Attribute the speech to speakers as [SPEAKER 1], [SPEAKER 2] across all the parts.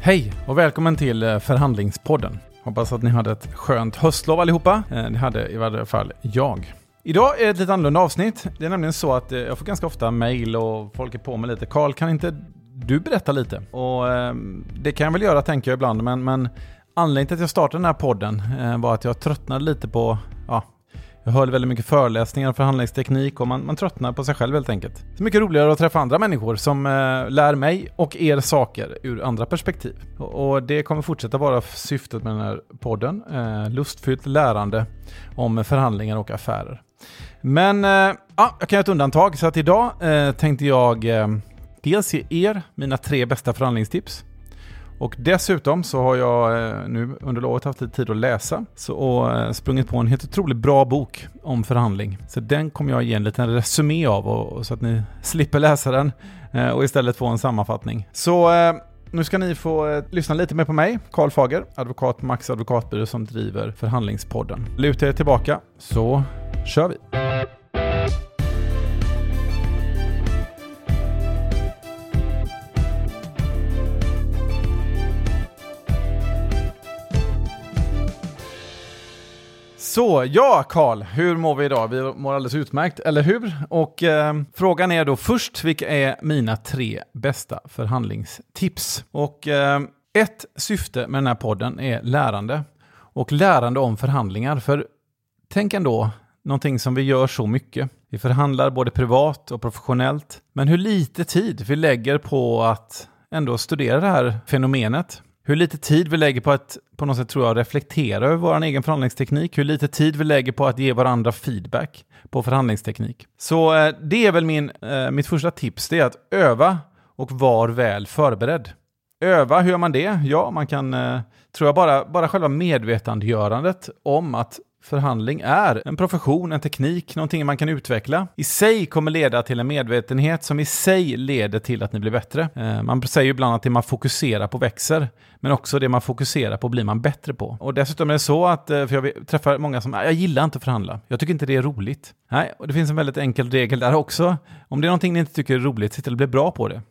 [SPEAKER 1] Hej och välkommen till eh, Förhandlingspodden. Hoppas att ni hade ett skönt höstlov allihopa. Eh, det hade i varje fall jag. Idag är det ett lite annorlunda avsnitt. Det är nämligen så att eh, jag får ganska ofta mail och folk är på mig lite. Karl, kan inte du berätta lite? Och ehm, det kan jag väl göra tänker jag ibland, men, men anledningen till att jag startade den här podden var att jag tröttnade lite på, jag höll väldigt mycket föreläsningar för förhandlingsteknik och man, man tröttnar på sig själv helt enkelt. Det är mycket roligare att träffa andra människor som eh, lär mig och er saker ur andra perspektiv. Och, och det kommer fortsätta vara syftet med den här podden. Eh, lustfyllt lärande om förhandlingar och affärer. Men eh, ja, jag kan göra ett undantag så att idag eh, tänkte jag eh, dels ge er mina tre bästa förhandlingstips. Och dessutom så har jag eh, nu under lovet haft lite tid att läsa så, och eh, sprungit på en helt otroligt bra bok om förhandling. Så den kommer jag ge en liten resumé av och, och så att ni slipper läsa den eh, och istället få en sammanfattning. Så nu ska ni få lyssna lite mer på mig, Karl Fager, advokat på Max Advokatbyrå som driver Förhandlingspodden. Luta er tillbaka så kör vi! Så, ja Karl, hur mår vi idag? Vi mår alldeles utmärkt, eller hur? Och eh, frågan är då först, vilka är mina tre bästa förhandlingstips? Och eh, ett syfte med den här podden är lärande. Och lärande om förhandlingar. För tänk ändå, någonting som vi gör så mycket. Vi förhandlar både privat och professionellt. Men hur lite tid vi lägger på att ändå studera det här fenomenet. Hur lite tid vi lägger på att på något sätt tror jag reflektera över vår egen förhandlingsteknik. Hur lite tid vi lägger på att ge varandra feedback på förhandlingsteknik. Så eh, det är väl min, eh, mitt första tips, det är att öva och var väl förberedd. Öva, hur gör man det? Ja, man kan, eh, tror jag, bara, bara själva medvetandegörandet om att förhandling är en profession, en teknik, någonting man kan utveckla. I sig kommer leda till en medvetenhet som i sig leder till att ni blir bättre. Eh, man säger ju ibland att det man fokuserar på växer, men också det man fokuserar på blir man bättre på. Och dessutom är det så att, eh, för jag träffar många som, ah, jag gillar inte att förhandla, jag tycker inte det är roligt. Nej, och det finns en väldigt enkel regel där också. Om det är någonting ni inte tycker är roligt, se till att bli bra på det.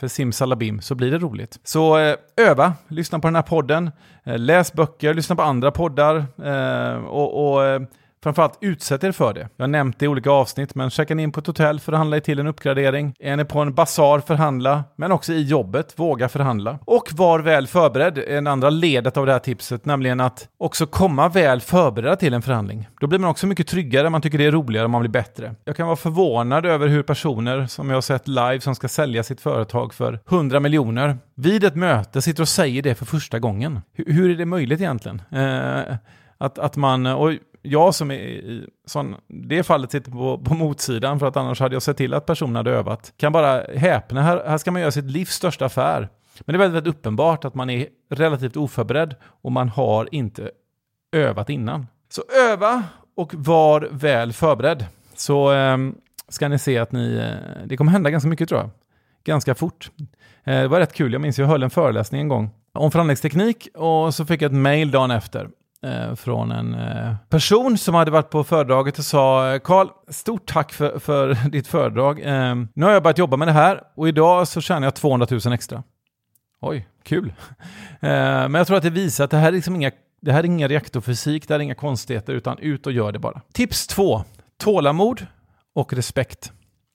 [SPEAKER 1] För simsalabim så blir det roligt. Så eh, öva, lyssna på den här podden, eh, läs böcker, lyssna på andra poddar eh, och, och eh, framförallt utsätt er för det. Jag har nämnt det i olika avsnitt, men checka in på ett hotell, förhandla er till en uppgradering. Är ni på en basar, förhandla, men också i jobbet, våga förhandla. Och var väl förberedd, är en andra ledet av det här tipset, nämligen att också komma väl förberedd till en förhandling. Då blir man också mycket tryggare, man tycker det är roligare, man blir bättre. Jag kan vara förvånad över hur personer som jag har sett live som ska sälja sitt företag för 100 miljoner vid ett möte sitter och säger det för första gången. Hur, hur är det möjligt egentligen? Eh, att, att man, och jag som är i sån, det fallet sitter på, på motsidan för att annars hade jag sett till att personen hade övat. Kan bara häpna, här, här ska man göra sitt livs största affär. Men det är väldigt, väldigt uppenbart att man är relativt oförberedd och man har inte övat innan. Så öva och var väl förberedd. Så eh, ska ni se att ni, eh, det kommer hända ganska mycket tror jag. Ganska fort. Eh, det var rätt kul, jag minns jag höll en föreläsning en gång om förhandlingsteknik och så fick jag ett mail dagen efter Eh, från en eh, person som hade varit på föredraget och sa eh, Karl, stort tack för, för ditt föredrag. Ehm, nu har jag börjat jobba med det här och idag så tjänar jag 200 000 extra. Oj, kul. Men jag tror att det visar att det här är liksom inga det här är ingen reaktorfysik, det här är inga konstigheter, utan ut och gör det bara. Tips två, tålamod och respekt.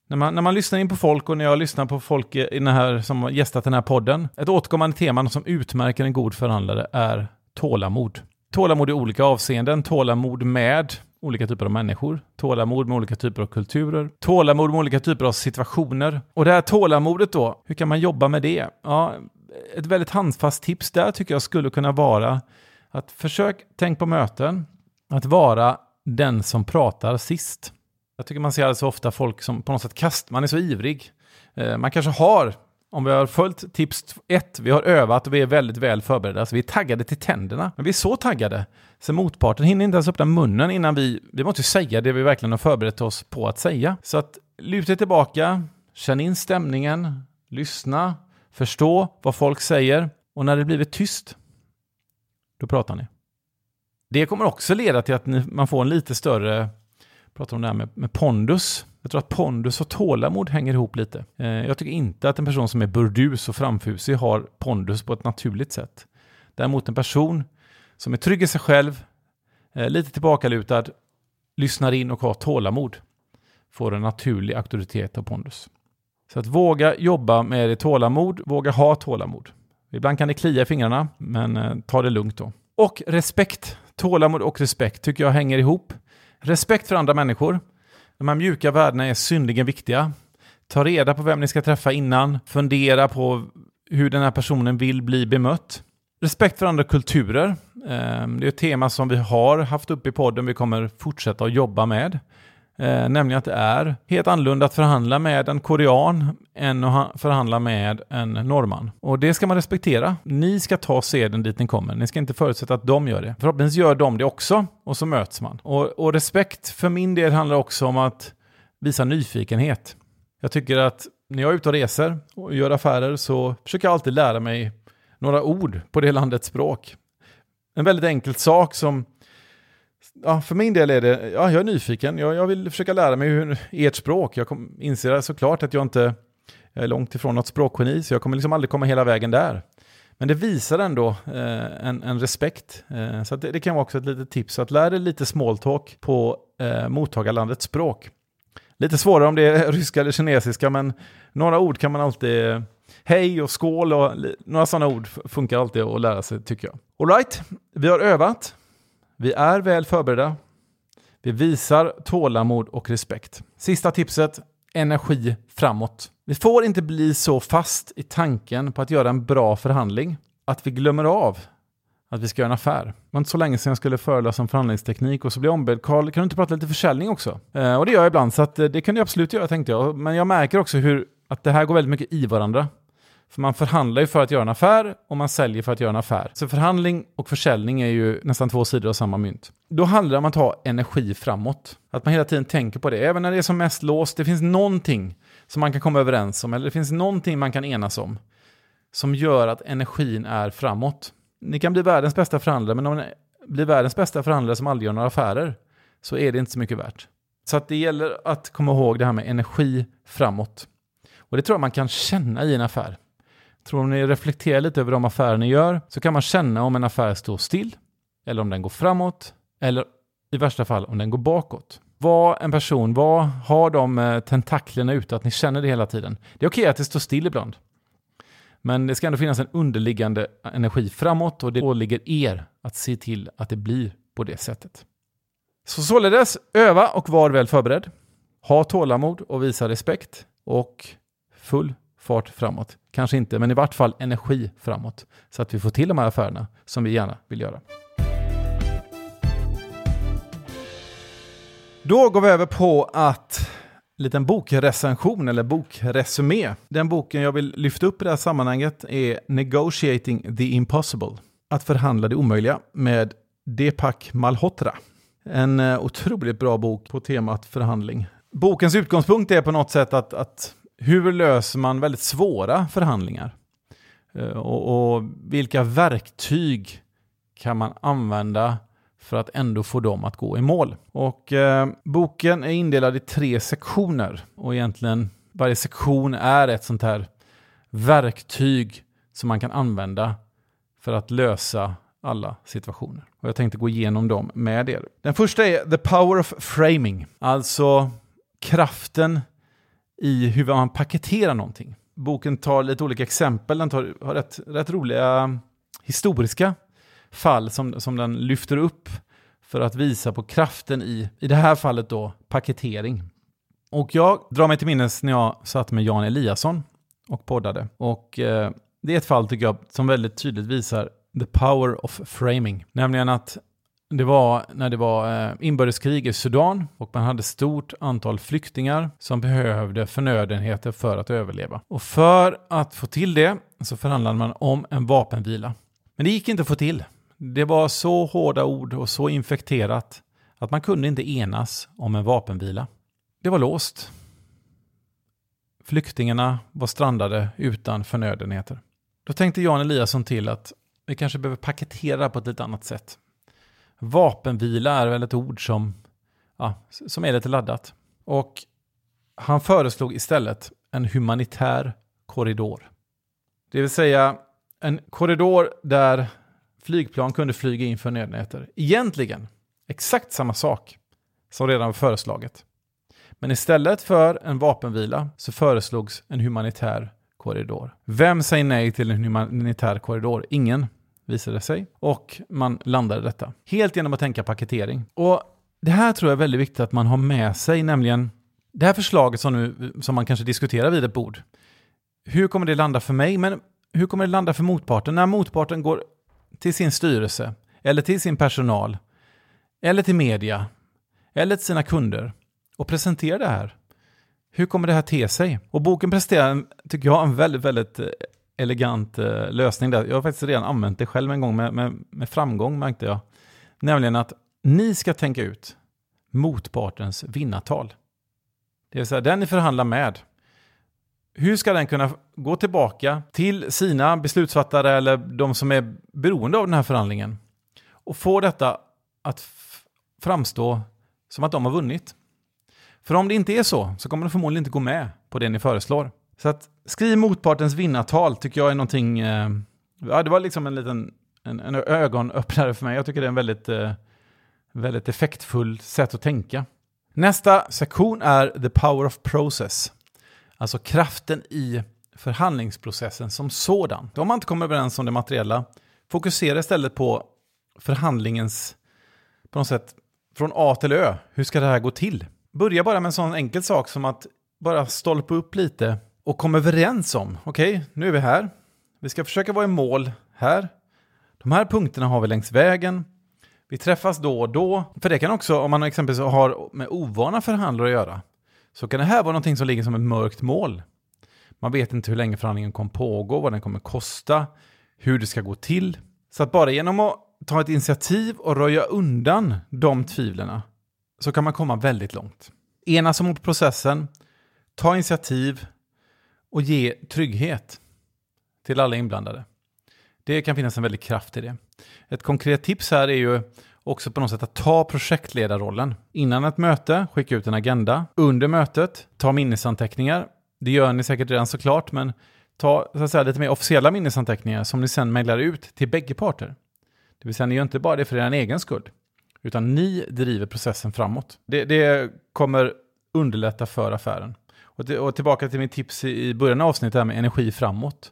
[SPEAKER 1] När man, när man lyssnar in på folk och när jag lyssnar på folk i den här, som har gästat den här podden, ett återkommande tema som utmärker en god förhandlare är tålamod. Tålamod i olika avseenden, tålamod med olika typer av människor, tålamod med olika typer av kulturer, tålamod med olika typer av situationer. Och det här tålamodet då, hur kan man jobba med det? Ja, ett väldigt handfast tips där tycker jag skulle kunna vara att försök, tänk på möten, att vara den som pratar sist. Jag tycker man ser alldeles ofta folk som på något sätt kastar, man är så ivrig. Eh, man kanske har, om vi har följt tips ett, vi har övat och vi är väldigt väl förberedda, så vi är taggade till tänderna. Men vi är så taggade, så motparten hinner inte ens öppna munnen innan vi, vi måste säga det vi verkligen har förberett oss på att säga. Så att luta tillbaka, känn in stämningen, lyssna, förstå vad folk säger och när det blivit tyst, då pratar ni. Det kommer också leda till att ni, man får en lite större, pratar om det här med, med pondus, jag tror att pondus och tålamod hänger ihop lite. Eh, jag tycker inte att en person som är burdus och framfusig har pondus på ett naturligt sätt. Däremot en person som är trygg i sig själv, eh, lite tillbakalutad, lyssnar in och har tålamod får en naturlig auktoritet och pondus. Så att våga jobba med det tålamod, våga ha tålamod. Ibland kan det klia i fingrarna, men eh, ta det lugnt då. Och respekt. Tålamod och respekt tycker jag hänger ihop. Respekt för andra människor. De här mjuka värdena är synnerligen viktiga. Ta reda på vem ni ska träffa innan. Fundera på hur den här personen vill bli bemött. Respekt för andra kulturer. Ehm, det är ett tema som vi har haft uppe i podden, vi kommer fortsätta att jobba med. Ehm, nämligen att det är helt annorlunda att förhandla med en korean än att förhandla med en norrman. Och det ska man respektera. Ni ska ta seden dit ni kommer. Ni ska inte förutsätta att de gör det. Förhoppningsvis gör de det också och så möts man. Och, och respekt för min del handlar också om att visa nyfikenhet. Jag tycker att när jag är ute och reser och gör affärer så försöker jag alltid lära mig några ord på det landets språk. En väldigt enkel sak som ja, för min del är det, ja, jag är nyfiken. Jag, jag vill försöka lära mig hur, ert språk. Jag kom, inser såklart att jag inte jag är långt ifrån något språkgeni, så jag kommer liksom aldrig komma hela vägen där. Men det visar ändå eh, en, en, respekt. Eh, så det, det, kan vara också ett litet tips, att lära dig lite small talk på eh, mottagarlandets språk. Lite svårare om det är ryska eller kinesiska, men några ord kan man alltid... Eh, hej och skål och några sådana ord funkar alltid att lära sig tycker jag. Alright, vi har övat. Vi är väl förberedda. Vi visar tålamod och respekt. Sista tipset, energi framåt. Vi får inte bli så fast i tanken på att göra en bra förhandling att vi glömmer av att vi ska göra en affär. Det var inte så länge sedan jag skulle föreläsa om förhandlingsteknik och så blev jag ombedd, Karl, kan du inte prata lite försäljning också? Eh, och det gör jag ibland, så att, eh, det kan jag absolut göra tänkte jag. Men jag märker också hur att det här går väldigt mycket i varandra. För man förhandlar ju för att göra en affär och man säljer för att göra en affär. Så förhandling och försäljning är ju nästan två sidor av samma mynt. Då handlar det om att ha energi framåt. Att man hela tiden tänker på det. Även när det är som mest låst, det finns någonting som man kan komma överens om, eller det finns någonting man kan enas om, som gör att energin är framåt. Ni kan bli världens bästa förhandlare, men om ni blir världens bästa förhandlare som aldrig gör några affärer, så är det inte så mycket värt. Så att det gäller att komma ihåg det här med energi framåt. Och det tror jag man kan känna i en affär. Tror om ni reflekterar lite över de affärer ni gör så kan man känna om en affär står still eller om den går framåt eller i värsta fall om den går bakåt. Var en person, vad har de eh, tentaklerna ute, att ni känner det hela tiden. Det är okej att det står still ibland. Men det ska ändå finnas en underliggande energi framåt och det åligger er att se till att det blir på det sättet. Så således, öva och var väl förberedd. Ha tålamod och visa respekt och full fart framåt. Kanske inte, men i vart fall energi framåt. Så att vi får till de här affärerna som vi gärna vill göra. Då går vi över på att liten bokrecension eller bokresumé. Den boken jag vill lyfta upp i det här sammanhanget är Negotiating the Impossible. Att förhandla det omöjliga med Deepak Malhotra. En eh, otroligt bra bok på temat förhandling. Bokens utgångspunkt är på något sätt att, att hur löser man väldigt svåra förhandlingar? Eh, och, och, vilka verktyg kan man använda för att ändå få dem att gå i mål? Och eh, boken är indelad i tre sektioner och egentligen varje sektion är ett sånt här verktyg som man kan använda för att lösa alla situationer. Och jag tänkte gå igenom dem med er. Den första är The Power of Framing, alltså kraften i hur man paketerar någonting. Boken tar lite olika exempel, den tar, har rätt, rätt roliga historiska fall som, som den lyfter upp för att visa på kraften i, i det här fallet då, paketering. Och jag drar mig till minnes när jag satt med Jan Eliasson och poddade. Och eh, det är ett fall tycker jag som väldigt tydligt visar the power of framing. Nämligen att det var när det var eh, inbördeskrig i Sudan och man hade stort antal flyktingar som behövde förnödenheter för att överleva. Och för att få till det så förhandlade man om en vapenvila. Men det gick inte att få till. Det var så hårda ord och så infekterat att man kunde inte enas om en vapenvila. Det var låst. Flyktingarna var strandade utan förnödenheter. Då tänkte Jan Eliasson till att vi kanske behöver paketera på ett lite annat sätt. Vapenvila är väl ett ord som, ja, som är lite laddat. Och Han föreslog istället en humanitär korridor. Det vill säga en korridor där flygplan kunde flyga in för nödnäter. Egentligen exakt samma sak som redan var föreslaget. Men istället för en vapenvila så föreslogs en humanitär korridor. Vem säger nej till en humanitär korridor? Ingen visade sig. Och man landade detta. Helt genom att tänka paketering. Och det här tror jag är väldigt viktigt att man har med sig, nämligen det här förslaget som, nu, som man kanske diskuterar vid ett bord. Hur kommer det landa för mig? Men hur kommer det landa för motparten? När motparten går till sin styrelse, eller till sin personal, eller till media, eller till sina kunder och presentera det här. Hur kommer det här te sig? Och boken presenterar, tycker jag, en väldigt, väldigt eh, elegant eh, lösning där. Jag har faktiskt redan använt det själv en gång med, med, med framgång märkte jag. Nämligen att ni ska tänka ut motpartens vinnartal. Det vill säga den ni förhandlar med. Hur ska den kunna gå tillbaka till sina beslutsfattare eller de som är beroende av den här förhandlingen och få detta att framstå som att de har vunnit? För om det inte är så, så kommer de förmodligen inte gå med på det ni föreslår. Så att skriv motpartens vinnartal tycker jag är någonting, eh, ja det var liksom en liten en, en ögonöppnare för mig. Jag tycker det är en väldigt, eh, väldigt effektfull sätt att tänka. Nästa sektion är the power of process. Alltså kraften i förhandlingsprocessen som sådan. Om man inte kommer överens om det materiella, fokusera istället på förhandlingens, på något sätt, från A till Ö. Hur ska det här gå till? Börja bara med en sån enkel sak som att bara stolpa upp lite och komma överens om, okej, okay, nu är vi här. Vi ska försöka vara i mål här. De här punkterna har vi längs vägen. Vi träffas då och då. För det kan också, om man exempelvis har med ovana förhandlare att göra, så kan det här vara någonting som ligger som ett mörkt mål. Man vet inte hur länge förhandlingen kommer pågå, vad den kommer kosta, hur det ska gå till. Så att bara genom att ta ett initiativ och röja undan de tvivlen så kan man komma väldigt långt. Enas mot processen, ta initiativ och ge trygghet till alla inblandade. Det kan finnas en väldig kraft i det. Ett konkret tips här är ju också på något sätt att ta projektledarrollen. Innan ett möte, skicka ut en agenda. Under mötet, ta minnesanteckningar. Det gör ni säkert redan såklart, men ta så att säga, lite mer officiella minnesanteckningar som ni sen mejlar ut till bägge parter. Det vill säga, ni gör inte bara det för er egen skull, utan ni driver processen framåt. Det, det kommer underlätta för affären. Och, till, och tillbaka till mitt tips i, i början av avsnittet här med energi framåt.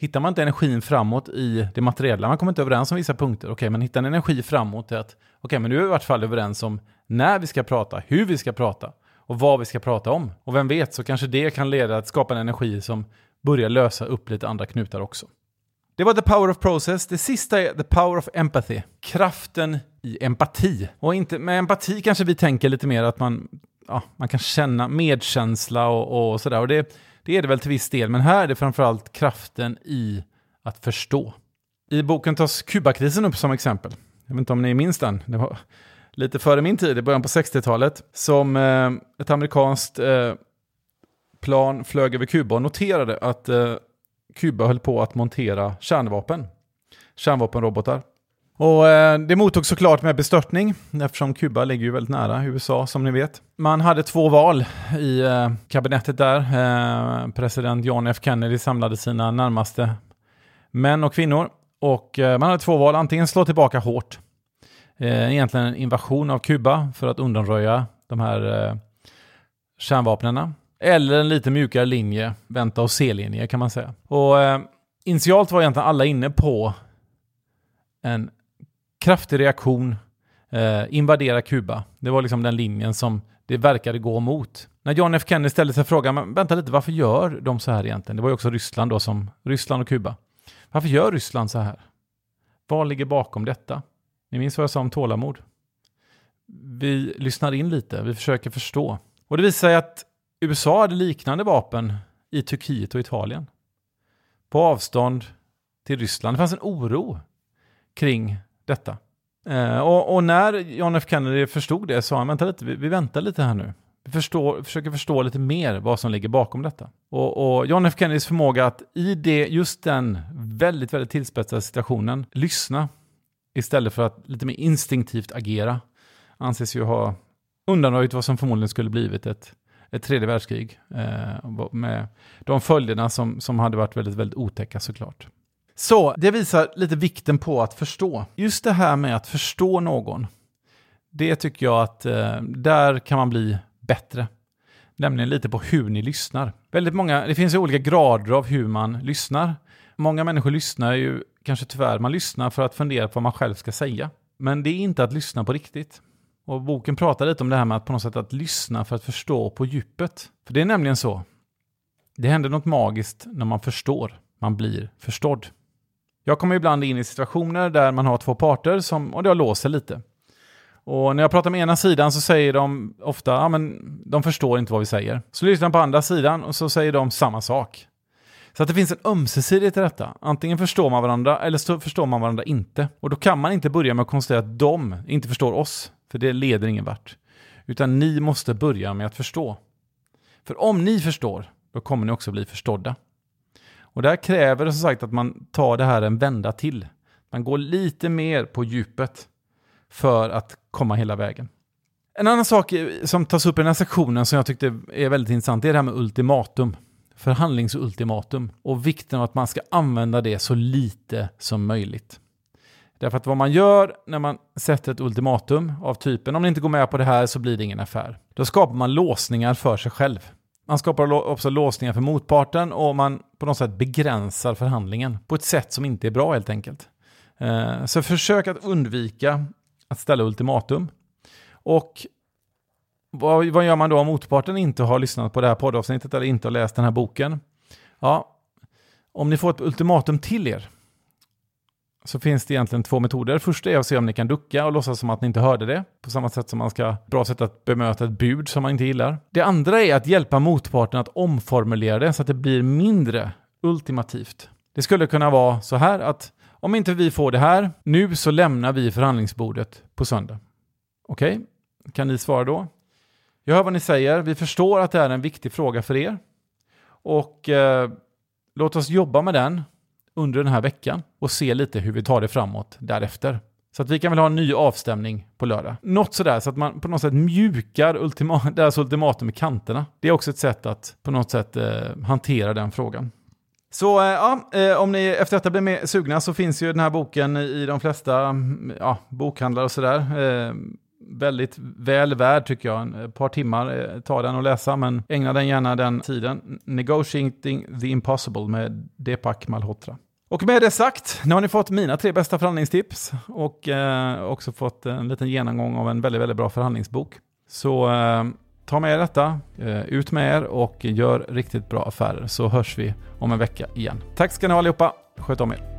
[SPEAKER 1] Hittar man inte energin framåt i det materiella, man kommer inte överens om vissa punkter, okej, okay, men hittar en energi framåt är att, okej, okay, men nu är vi i vart fall överens om när vi ska prata, hur vi ska prata och vad vi ska prata om. Och vem vet, så kanske det kan leda till att skapa en energi som börjar lösa upp lite andra knutar också. Det var the power of process. Det sista är the power of empathy. Kraften i empati. Och inte, med empati kanske vi tänker lite mer att man, ja, man kan känna medkänsla och, och sådär. Och det, det är det väl till viss del, men här är det framförallt kraften i att förstå. I boken tas Kubakrisen upp som exempel. Jag vet inte om ni minns den. Det var lite före min tid, i början på 60-talet, som eh, ett amerikanskt eh, plan flög över Kuba och noterade att eh, Kuba höll på att montera kärnvapen. Kärnvapenrobotar. Och eh, det mottogs såklart med bestörtning eftersom Kuba ligger ju väldigt nära USA som ni vet. Man hade två val i eh, kabinettet där. Eh, president John F Kennedy samlade sina närmaste män och kvinnor. Och man hade två val, antingen slå tillbaka hårt, egentligen en invasion av Kuba för att undanröja de här kärnvapnena Eller en lite mjukare linje, vänta och se-linje kan man säga. Och initialt var egentligen alla inne på en kraftig reaktion, eh, invadera Kuba. Det var liksom den linjen som det verkade gå mot. När John F Kennedy ställde sig frågan, men vänta lite, varför gör de så här egentligen? Det var ju också Ryssland då som, Ryssland och Kuba. Varför gör Ryssland så här? Vad ligger bakom detta? Ni minns vad jag sa om tålamod? Vi lyssnar in lite, vi försöker förstå. Och det visar sig att USA hade liknande vapen i Turkiet och Italien. På avstånd till Ryssland. Det fanns en oro kring detta. Eh, och, och, när John F Kennedy förstod det sa han, vänta lite, vi, vi väntar lite här nu. Vi förstår, försöker förstå lite mer vad som ligger bakom detta. Och, och John F Kennedys förmåga att i det, just den väldigt, väldigt tillspetsade situationen lyssna istället för att lite mer instinktivt agera anses ju ha undanröjt vad som förmodligen skulle blivit ett, ett tredje världskrig eh, med de följderna som, som hade varit väldigt, väldigt otäcka såklart. Så det visar lite vikten på att förstå. Just det här med att förstå någon, det tycker jag att eh, där kan man bli bättre. Nämligen lite på hur ni lyssnar. Väldigt många, det finns ju olika grader av hur man lyssnar. Många människor lyssnar ju, kanske tyvärr, man lyssnar för att fundera på vad man själv ska säga. Men det är inte att lyssna på riktigt. Och boken pratar lite om det här med att på något sätt att lyssna för att förstå på djupet. För det är nämligen så. Det händer något magiskt när man förstår. Man blir förstådd. Jag kommer ibland in i situationer där man har två parter som, och det har låst sig lite. Och när jag pratar med ena sidan så säger de ofta, ja men de förstår inte vad vi säger. Så lyssnar jag på andra sidan och så säger de samma sak. Så att det finns en ömsesidighet i detta. Antingen förstår man varandra eller så förstår man varandra inte. Och då kan man inte börja med att konstatera att de inte förstår oss, för det leder ingen vart. Utan ni måste börja med att förstå. För om ni förstår, då kommer ni också bli förstådda. Och det här kräver som sagt att man tar det här en vända till. Man går lite mer på djupet för att komma hela vägen. En annan sak som tas upp i den här sektionen som jag tyckte är väldigt intressant är det här med ultimatum. Förhandlingsultimatum och vikten av att man ska använda det så lite som möjligt. Därför att vad man gör när man sätter ett ultimatum av typen om ni inte går med på det här så blir det ingen affär. Då skapar man låsningar för sig själv. Man skapar också låsningar för motparten och man på något sätt begränsar förhandlingen på ett sätt som inte är bra helt enkelt. Eh, så försök att undvika att ställa ultimatum. Och vad, vad gör man då om motparten inte har lyssnat på det här poddavsnittet eller inte har läst den här boken? Ja, om ni får ett ultimatum till er så finns det egentligen två metoder. Första är att se om ni kan ducka och låtsas som att ni inte hörde det. På samma sätt som man ska bra sätt att bemöta ett bud som man inte gillar. Det andra är att hjälpa motparten att omformulera det så att det blir mindre ultimativt. Det skulle kunna vara så här att om inte vi får det här nu så lämnar vi förhandlingsbordet på söndag. Okej, okay? kan ni svara då? Jag hör vad ni säger. Vi förstår att det är en viktig fråga för er. Och eh, låt oss jobba med den under den här veckan och se lite hur vi tar det framåt därefter. Så att vi kan väl ha en ny avstämning på lördag. Något sådär så att man på något sätt mjukar ultima deras ultimatum i kanterna. Det är också ett sätt att på något sätt eh, hantera den frågan. Så eh, ja, eh, om ni efter detta blir mer sugna så finns ju den här boken i de flesta mm, ja, bokhandlar och sådär. Eh, Väldigt väl värd tycker jag. Ett eh, par timmar ta tar den att läsa, men ägna den gärna den tiden. Negotiating the Impossible med Deepak Malhotra. Och med det sagt, nu har ni fått mina tre bästa förhandlingstips och eh, också fått en liten genomgång av en väldigt, väldigt bra förhandlingsbok. Så eh, ta med er detta, eh, ut med er och gör riktigt bra affärer så hörs vi om en vecka igen. Tack ska ni ha allihopa, sköt om er.